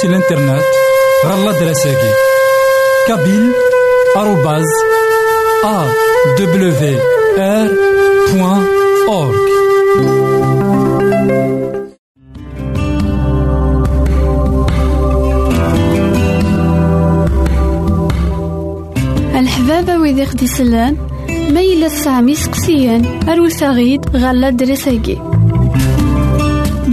سي الانترنت غالا دراساكي كابيل آروباز أ دبليو آر بوان أورك الحبابة ويدي خدي سلان ما يلا سامي سقسيان أروس غيد غالا دراساكي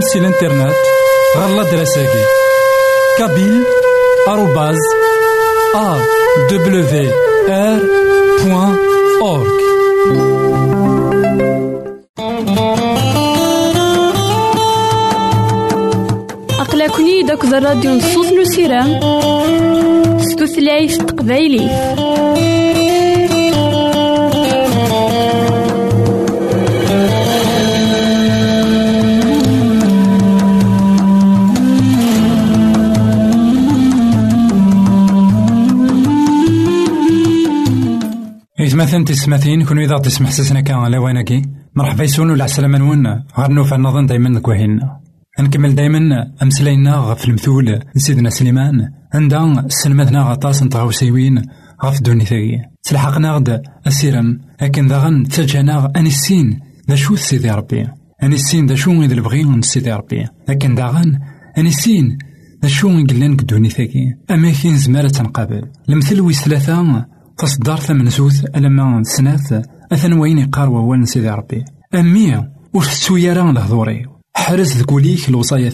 غديرهم سي الإنترنت غالا دراساكي كابيل آروباز أ W R point org. أقلكني داك الراديو نصوص نسيرام ستوثلايف تقبايلي إثماثن تسمثين كونو إذا تسمح سسنا كان على وينكي. مرحبا يسون ولا عسلامة نون غير نوفا نظن دايما كوهين. نكمل دايما أمسلينا غف المثول سيدنا سليمان. عندها سلمتنا غطاس نتغاوسيوين غف دوني ثاقي تلحقنا غد أسيرم لكن داغن تجانا أنسين دا شو سيدي ربي؟ أنسين دا شو إذا البغي سيدي ربي؟ لكن داغن أنسين دا شو نقلن دوني ثاقي أما كين زمارة تنقابل المثل ويس ثلاثة تصدر زوث ألما سنات أثن وين يقار ووال سيدي ربي. أمي وش تسويران لهضوري حرز ذكوليك الوصايا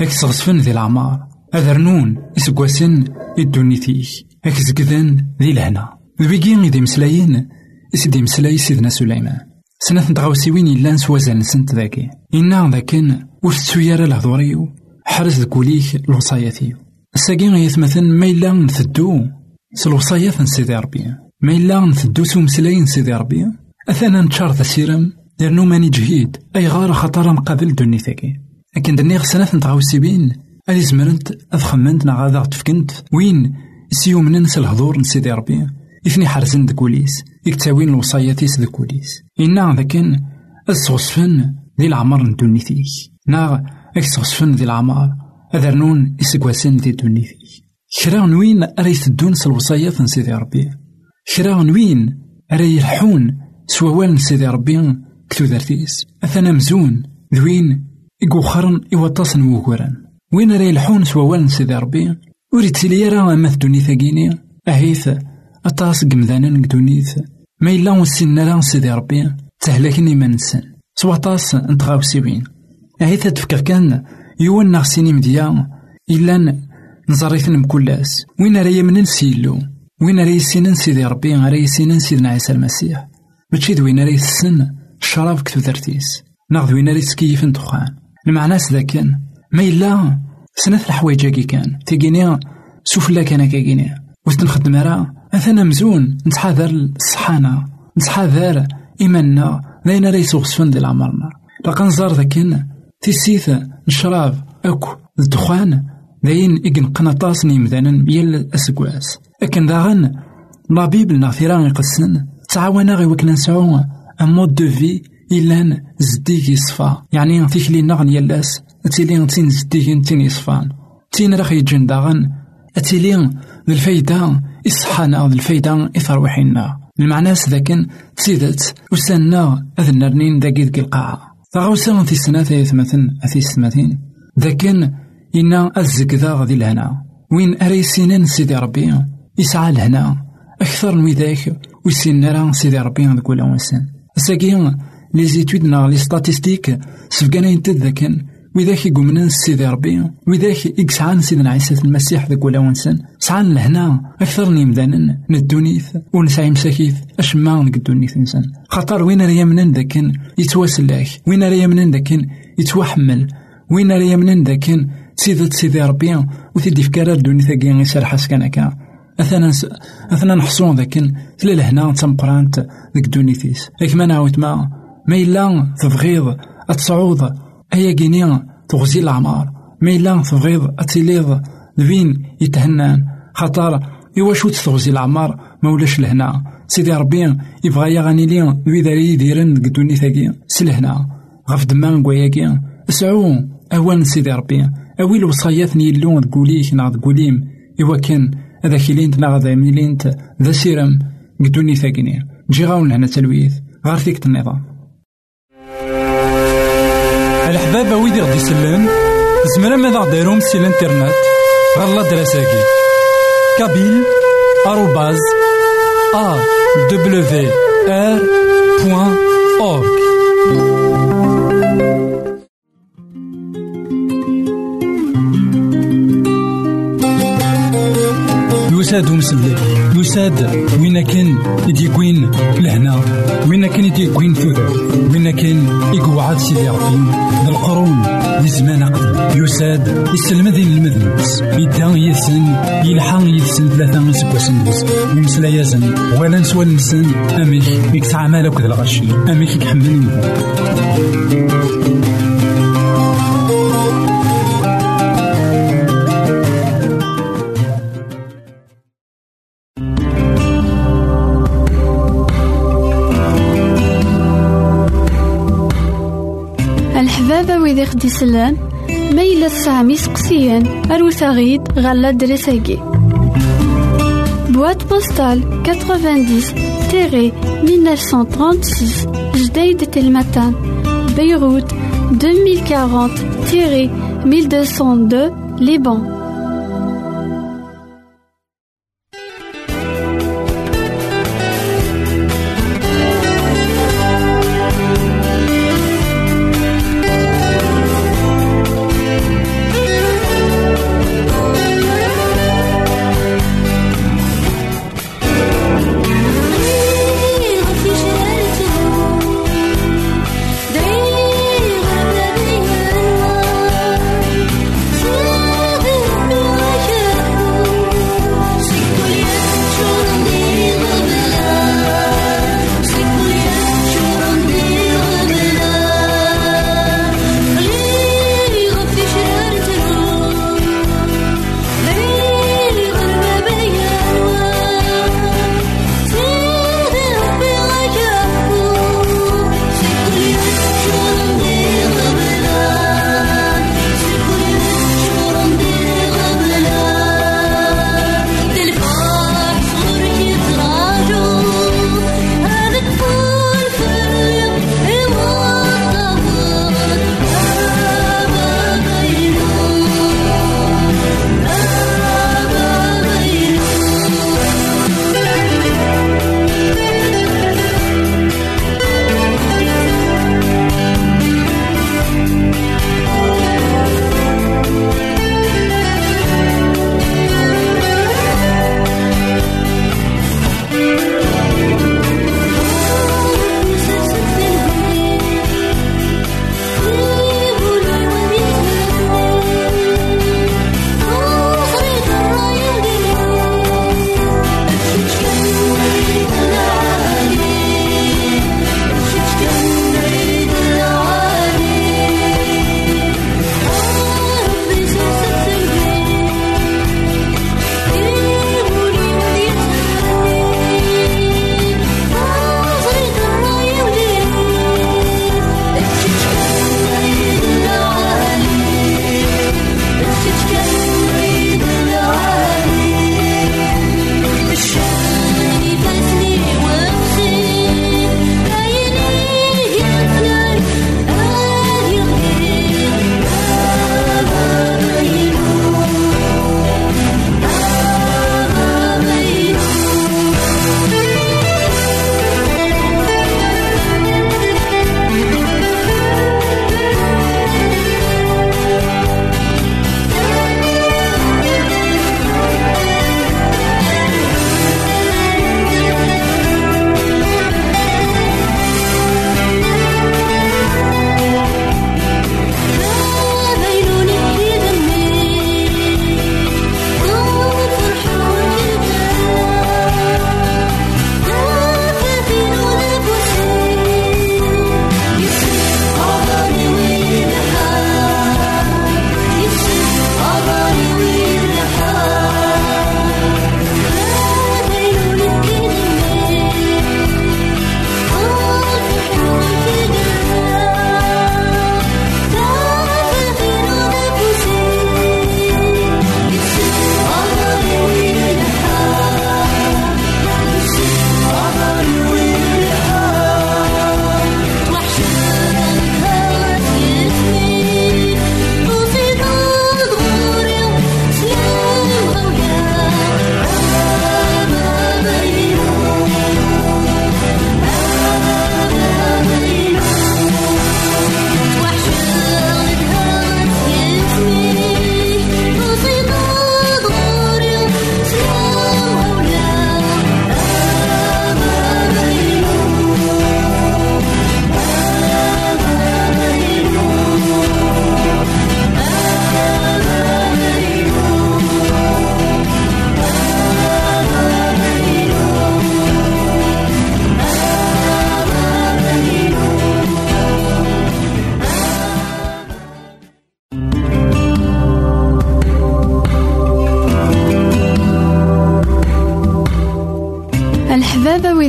أك صغصفن ذي العمار. أذرنون إسقواسن يدوني فيك أك زقذن ذي الهنا ذبيقين ذي مسلايين إسدي مسلاي سيدنا سليمان. سنة نتغاوسيوين إلا نسوازن سنت ذاكي. إنا ذاكن وش تسويرا لهضوريو حرز ذكوليك الوصايا ثيو. الساقين يثمثن ما إلا نثدو سلوصايا سيدي ربي. ما إلا نثدو سومسلاين سيدي ربي. أثانا نتشار تسيرم لأنو ماني جهيد. أي غار خطر نقابل دوني ثاكي لكن دني غسنات نتغاوسيبين ألي زمرنت أفخمنت نغادا تفكنت. وين؟ سيومنن الهضور نسيدي ربي. إثني حرزن دكوليس يكتاوين الوصاياتيس دكوليس إنا ذاكن الصوصفن ذي العمر ندوني ثيك نا اكسوصفن ذي العمر. أذرنون إسكواسن ذي دوني ثيك كرا نوين راه يثدون الوصايات نسيدي ربي؟ كرا نوين راه يلحون سوال نسيدي ربي؟ كتو دارتيس أثنا مزون. ذوين إيكوخرن إوطاسن ووكوران. وين راه يلحون سوال نسيدي ربي؟ وريد تيلي راه أما دوني ثاقيني أهيث أطاس قمذانا دونيث ما إلا وسن راه سيدي ربي. تهلكني ما نسن سواطاس نتغاوسيوين أهيث تفكر كان يوان نغسيني مديا. إلا نزريثن مكلاس وين راه يمنن سيلو وين راه يسينن سيدي ربي؟ راه يسينن سيدنا عيسى المسيح. ماشي دوين راه يسن؟ الشراب كتو ذرتيس. ناخذ وين راه يسكيف دخان المعنى ذاكن ما إلا سنة الحوايج كان. تيجيني سفلا كان كاكيني وست نخدم راه أثنا مزون. نتحاذر الصحانة. نتحاذر إيماننا. لين راه يسوغسفن ديال عمرنا لقا نزار ذاكن تيسيث نشراب أكو الدخان. داين إكن قناطاس نيمدانا بيال أسكواس لكن داغن لا بيبل نا ثيران يقسن تعاونا غي وكنا نسعو ان مود دو في إلان زديك يصفى يعني تيكلي نغن يلاس تيلي تين زديك تين يصفان. تين راخ يجن داغن أتيلي الفايدة إصحانا الفايدة إثروحينا المعنى ذاكن تسيدت وسنا أذن نرنين ذاكي ذاك القاعة تغاوسا في السنة ثلاثمثن أثي ستمثين ذاكن إنا الزكذا غادي الهنا وين أريسينان سيدي ربي؟ يسعى الهنا أكثر من ذاك ويسين راه سيدي ربي نقول ونسن ساكي لي زيتود نا لي ستاتيستيك سفكانا ينتد ذاكن وذاك يقومنا سيدي ربي. وذاك يقسعان سيدنا عيسى المسيح ذاك ولا ونسن سعان لهنا. أكثر نيمدانا ندونيث ونسعي مساكيث أشما نقدونيث نسن خاطر وين راه يمنن ذاكن؟ يتواسلاك وين راه يمنن ذاكن؟ يتوحمل. وين راه يمنن ذاكن؟ سيدة سيدي ربي وتدي فكرة دوني ثاقي يسرح سكان كا أثنا أثنا نحصون ذاك تلا لهنا تمقرانت ذيك دونيتيس ما نعاود ما ما إلا تبغيض أتصعود أيا كيني تغزي الأعمار. ما إلا تبغيض أتيليض ذبين يتهنان. خاطر إوا شو تغزي الأعمار؟ ما ولاش لهنا. سيدي ربي يبغى يغني لي ذوي ذاري يديرن ذيك دوني ثاقي سلهنا غف دمان كواياكي اسعو أوان سيدي ربي. أوي الوصايات نيلون تقوليك نا تقوليم إوا كان هذا كيلينت نا غادا ميلينت ذا سيرم قدوني ثاقيني. جي غاون هنا تلويث. غار فيك النظام الحباب ويدي غدي يسلم زمرا ماذا غديرهم سي الانترنت. غالا دراساكي. كابيل آروباز أ دبليو آر بوان أورك يساد مسلم يساد وين كان يديكوين لهنا؟ وين كان يديكوين ثوث وين كان يقعد سيدي ربي بالقرون لزمان قديم يساد يسلمذين المذنبس يدا يسن يلحق يسن ثلاثة من سكوسن بس يمسلا يزن ولا نسوى نسن أميك يكسع مالك ذا الغشي. أميك يحمل الحبابة ويدي خدي سلان ميلا سامي سقسيان أروت غيد غالا دريسايكي Boîte postale 90-1936 Jdeï de Telmatan Beyrouth 2040-1202 Liban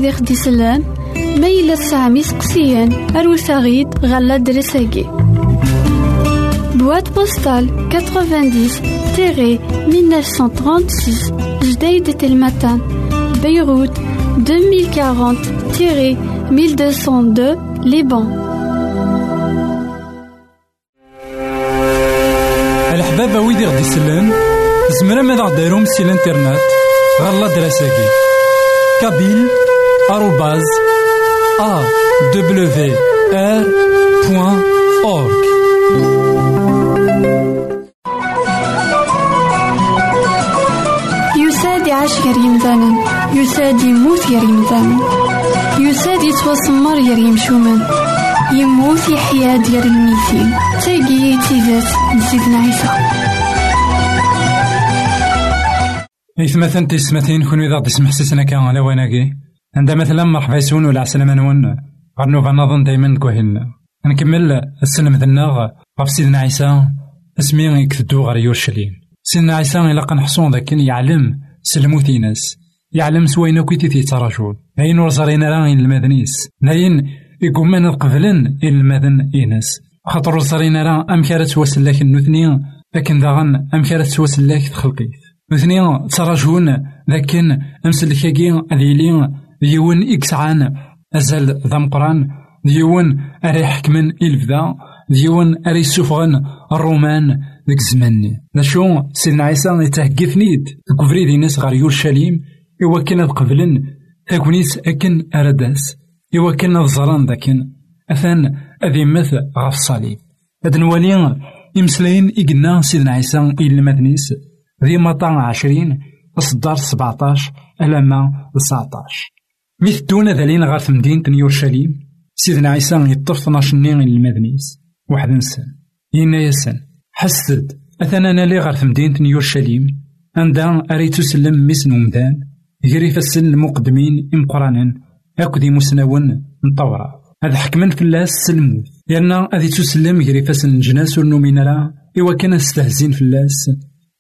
wid i ɣ-d-isellen ma yella tesɛam iseqsiyen arut aɣ-d ɣer l'adresse-agi. Boîte postale 90-1936 Jdeï de Telmatan, Beyrouth 2040-1202 Liban. الحبابة ويدي غدي يسلم زمرا ماذا غديرهم سي الانترنت غالا دراساكي كابيل بوان أورك يساد يعيش غير يمثالا يساد يموت غير يمثالا يساد يتوسمر غير يمشومان يموت يحيا ديال الميتين تاقي تيزات نسيدنا عيسى إثمثلا تيسمثين كون إذا تسمح سيسنا كان على ويناكي عند مثلا مرحبا يسون ولا عسلامة نون غنوفا نظن دايما كوهلنا نكمل السلم ذناغ غف سيدنا عيسى اسمي يكتدو غير يورشليم. سيدنا عيسى إلا قنحصون ذاك يعلم سلموثي ناس يعلم سوينا كويتي تيتراجول هاين ورزارينا راه المدنيس. هاين يقومان قبلن المدن إناس خاطر ورزارينا راه أمكارة توسلاك النوثني لكن داغن أمكارة توسلاك تخلقيت. نوثني تراجون لكن أمسلكاكي أذيلي ديون إكسعان أزال ذا مقران ديون أري حكمن إلفدا ديون أري سفغن الرومان ذاك الزمان نشو سيدنا عيسى يتهقفنيد كفري دي ناس غير يورشليم إوا كان قبلن تاكونيس أكن أرداس إوا كان الزران ذاكن أثان أذي مث غاف الصليب هاد نوالي إمسلاين إقنا سيدنا عيسى إلا مدنيس ذي مطان عشرين أصدار سبعتاش ألما تسعتاش ميثدون ذالين غار في مدينة يورشليم سيدنا عيسى يطف 12 نين المدنيس واحد نسن ينا يسن حسد أثنا أنا لي غار في مدينة يورشليم عندها أريتو سلم ميسن ومدان يجري فسن المقدمين إمقرانا أكدي مسنون مطورة هذا حكمن في الله السلموث لأن هذه تسلم يجري فسن الجناس والنومين راه إوا كان استهزين في اللاس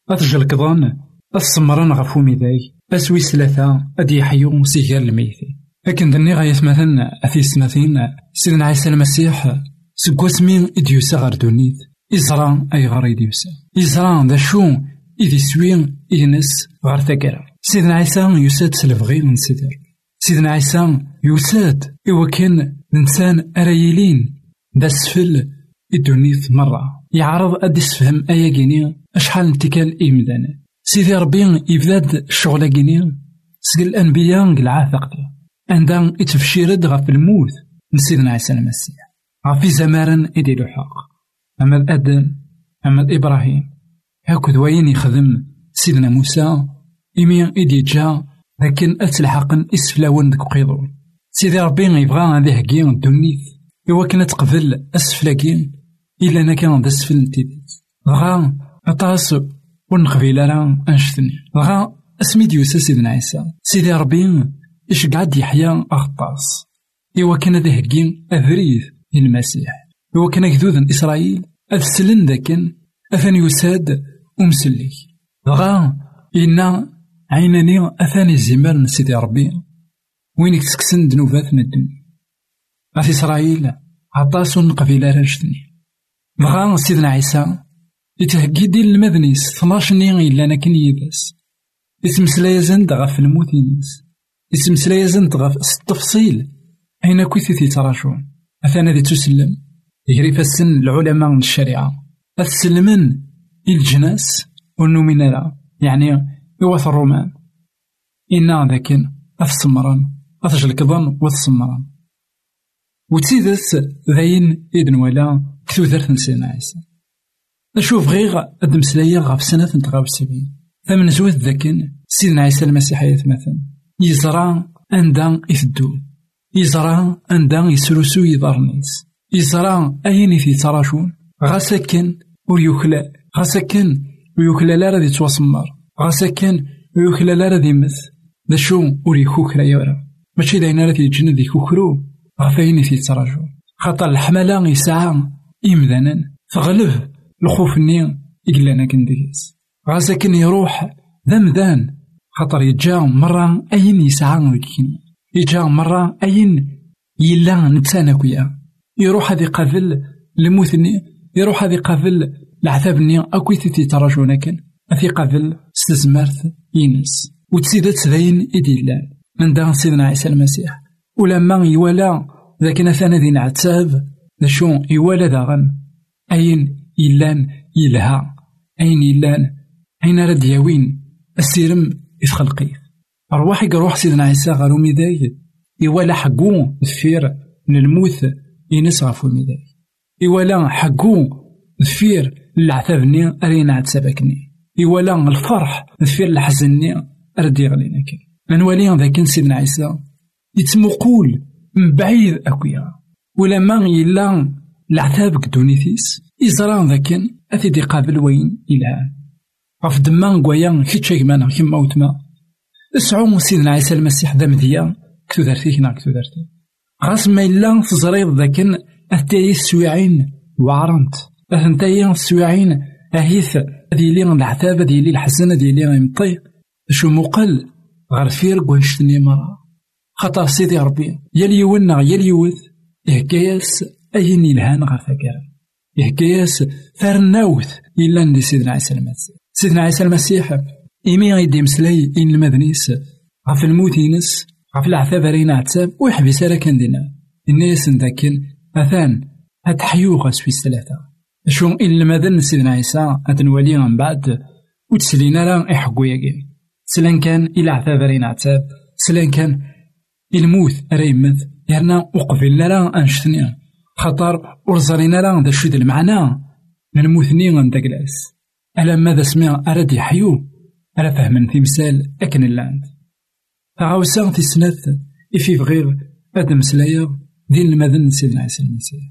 أتجل كضان السمران غفو ميداي أسوي ثلاثة أدي يحيو سيجار الميتي لكن دني غاية مثلا أثي سنتين سيدنا عيسى المسيح سكواس مين إديوسا غار دونيت إزرا أي غار إديوسا إزرا ذا شو إذي سوين إنس غار ثقرا سيدنا عيسى يساد سلفغي من سيدر. سيدنا عيسى يساد إوا كان الإنسان أرايلين دا سفل الدونيت مرة. يعرض أدي سفهم أيا كيني أشحال انتكال إيمدان سيدي ربي يبداد الشغل كيني سقل الأنبياء العاثق عندها يتفشيرد غف الموت من سيدنا عيسى المسيح غفي زمارا إدي الحق أما آدم أما إبراهيم هاكد وين يخدم سيدنا موسى إمي إدي جا لكن أتلحقن إسفلاون ديك قيضون سيدي ربي يبغى هذه هكي الدنيت إوا كانت تقبل أسفلاكين إلا أنا كان أسفل تيديت غا أطاس ونقبيل راه أنشتني. غا اسمي ديوسا سيدنا عيسى. سيدي ربي إش قعد يحيا أغطاس. إوا كان هذا هكي أذريث المسيح إوا كان كذوذ إسرائيل أفسلن ذاكن أثن يساد أمسلي غا إنا عيناني أثاني الزمال سيدي ربي. وين ذنوبات من الدنيا إسرائيل عطاس قبيلة راشدني بغا سيدنا عيسى. يتهكي ديال المدنيس. 12 نين إلا أنا كن يداس. يتمسلا يزند غف الموت ينس يتمسلا يزند غف التفصيل. أين كويثي تيتراجون أثانا ذي تسلم. يجري فالسن العلماء من الشريعة. أتسلمن إلجناس والنومينالا يعني يوث الرومان. إنا ذاكن أثسمران أثجلكضن وثسمران وتسيدس ذاين إذن ولا كثوثر سيدنا عيسى أشوف غير أد مسلايا غف سنة تغاو السبعين ثمن زوث ذاكن سيدنا عيسى المسيح يتمثل يزرع أندا يثدو يزرع أندا يسرسو يضارنيس يزرع أين في تراشون غاسكن ويخلى غاسكن ويخلى لا راه يتوسمر غاسكن ويخلى لا راه يمث ذا شو وري خوكرا يورا ماشي داينا راه يتجن ذي خوكرو غفاين في تراجو خاطر الحملة يسعى إمذانا تغلب الخوف ني إقلانا كنديس غاسكن يروح ذا مذان خاطر يتجا مرة أين يسعى ذيك يجا مرة أين يلا نتسانا كويا. يروح هذي قابل الموتني يروح هذي قابل العذاب ني. أكوي تيتي تراجونا كان. أثي قابل ستزمرت ينس. وتسيدت سذين إديلان من دان سيدنا عيسى المسيح. ولما يوالا ذاك نثانا ذي نعتاب شو يوالا داغن أين يلان يلها أين يلان أين رد ياوين السيرم إثخلقي أرواحي روح سيدنا عيسى غارو ميداي. يوالا حقو دفير من الموت ينس غفو ميداي. يوالا حقو دفير العتابني أرينا عتسابكني يوالا الفرح دفير الحزني أردي غلينا كي نولي ذاك سيدنا عيسى. يتمقول من بعيد أكويا. ولا ما يلا العذاب كدونيتيس يزران ذاك أثيدي قابل وين؟ إلهان غف دمان قويا كيتشا كمانا كيما وتما. أسعو سيدنا عيسى المسيح ذا مذيا. كتو دارتي كنا كتو دارتي. غاس ما إلا تزريض ذاكن أثتاي السويعين وعرنت. أثنتاي السويعين أهيث. هذي لي العذاب هذي لي الحزن هذي لي يمطي شو مقل؟ غير فير قوانشتني مرة خاطر سيدي ربي. يا ليونا يا ليوث يهكاياس أين يلهان غير ثاكرا يهكاياس فرناوث إلا ندي سيدنا عيسى المسيح. سيدنا عيسى المسيح إيمي غيدي مسلاي إن المدنيس غف الموت ينس غف العذاب رينا عتاب ويحبس على كان دينا الناس ذاكن أثان هاد حيو غاس في الثلاثة شو إن المدن سيدنا عيسى أتنولي من بعد وتسلينا لا إحقو ياكي سلان كان إلى عذاب رينا عتاب سلان كان الموت ريمت يرنا وقفل لا أنشتني. خطر ورزرينا لا ذا شد المعنى من موثني عندك لاس ألا ماذا سمع أراد يحيو ألا فهمن تمثال أكن اللاند. فعاوسا في سنة إفي غير أدم سلايا دين المذن سيدنا عيسى المسيح.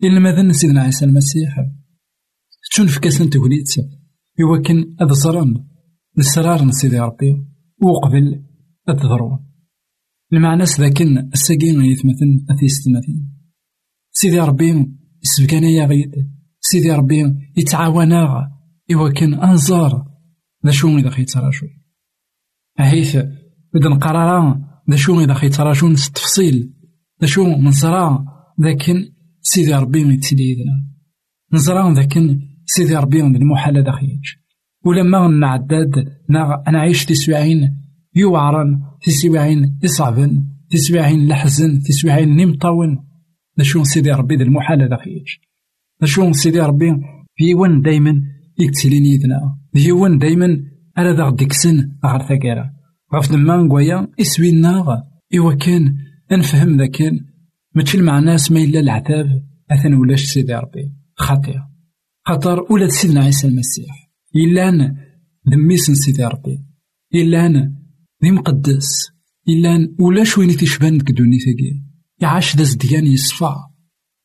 دين المذن سيدنا عيسى المسيح. تشون في كاسن توليت يوكن أذ صرم السرار سيدي ربي وقبل الضرون المعنى ذاكن الساقين يتمثل أثيست مثل سيدي ربي يسبقنا يا غيد سيدي ربي يتعاونا إوا كان أنظار ذا شو إذا خي تراجو. أهيث بدا نقرارا ذا شو إذا خي تراجو التفصيل ذا شو نزرا ذاكن سيدي ربي يتسيدنا نزرا ذاكن سيدي ربي المحال ذا خيج ولما نعداد أنا عايش تسوعين يوعرن تسوعين يصعبن تسوعين لحزن تسوعين نمطون ذا شو سيدي ربي ذا المحال ذا خيج. ذا شو سيدي ربي في ون دايما يكتلين يدنا في ون دايما ألا ذا ديكسن غار ثاكارا غاف دما نقويا إسوينا إوا كان نفهم ذا كان. ماشي المعنى ما إلا العذاب أثن ولاش سيدي ربي. خاطئ خاطر ولاد سيدنا عيسى المسيح. إلا دميس سيدي ربي. إلا ذي مقدس. إلا ولاش وين تيشبان ديك دونيتاكي يعاش ذا زديان يصفى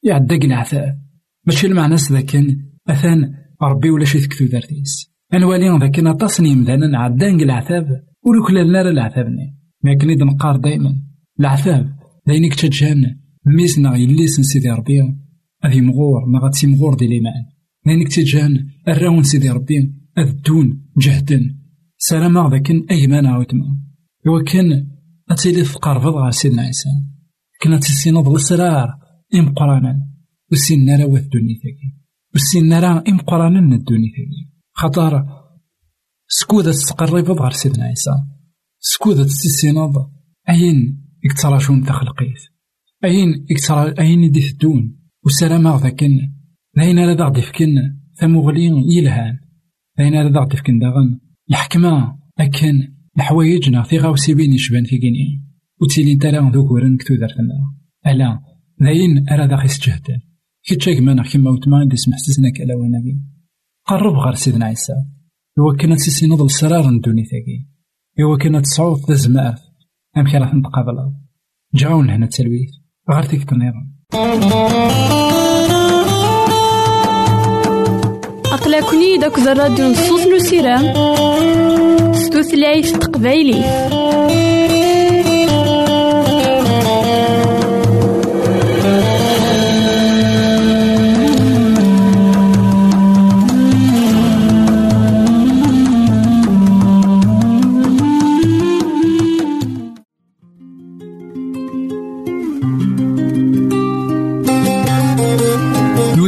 يعداك العذاب ماشي المعنى ذا كان ربي ولا شي تكتو دارتيس أنوالي ذا كان أطاسني مدانا عدان العذاب ولو كلا لنا العذابني ما كان إذا نقار دايما. العذاب داينك تجان ميسنا يليس سيدي ربي. أذي مغور ما غاتسي مغور دي ليمان داينك تجان الراون سيدي ربي. أذدون جهدا سلام ذاك أيمان عاودما وكان أتيلي فقار فضغا سيدنا عيسى. كنا السرار إم قرانا وسين راه دونيتاكي وسين راه إم قرانا الدونيتاكي خطر سكودة تقرب غير سيدنا عيسى. سكودة تسينض أين يكتراشون تخلقيت؟ أين يكترا أين يدي الدون وسلام ذاكن. لين لا دغ دفكن ثمغلين يلهان لين لا دغ دفكن داغن. الحكمة أكن الحوايجنا في غاوسي بين يشبان في كيني وتيلي انت لا ذوك ورن كتو دارتنا ألا ذاين أرا داخي سجهدان كي تشاك مانا كيما وتما دي سمح سيسنا كالا ونبي. قرب غير سيدنا عيسى. هو كانت سيسي نضل سرار ندوني ثاكي هو كانت تصعود ذا زماف أم كي راح نتقابل جاون هنا تسلويت غير تيك تنيرا أقلكني داك الراديو نصوص نو سيرام ستوثلايف تقبايلي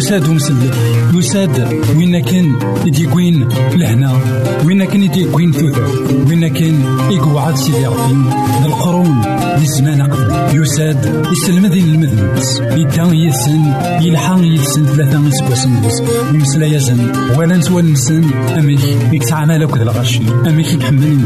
يساد ومسلك يساد وين كان يديكوين لهنا؟ وين كان يديكوين ثوثر وين كان يقعد سيدي ربي القرون دي قبل. يساد يسلمذين المذنبس يدان يسن يلحق يسن ثلاثة يسكوسن بس يمسلا يزن ولا نسوى نسن أميك يكتعمل أكد الغشي أميك يحمل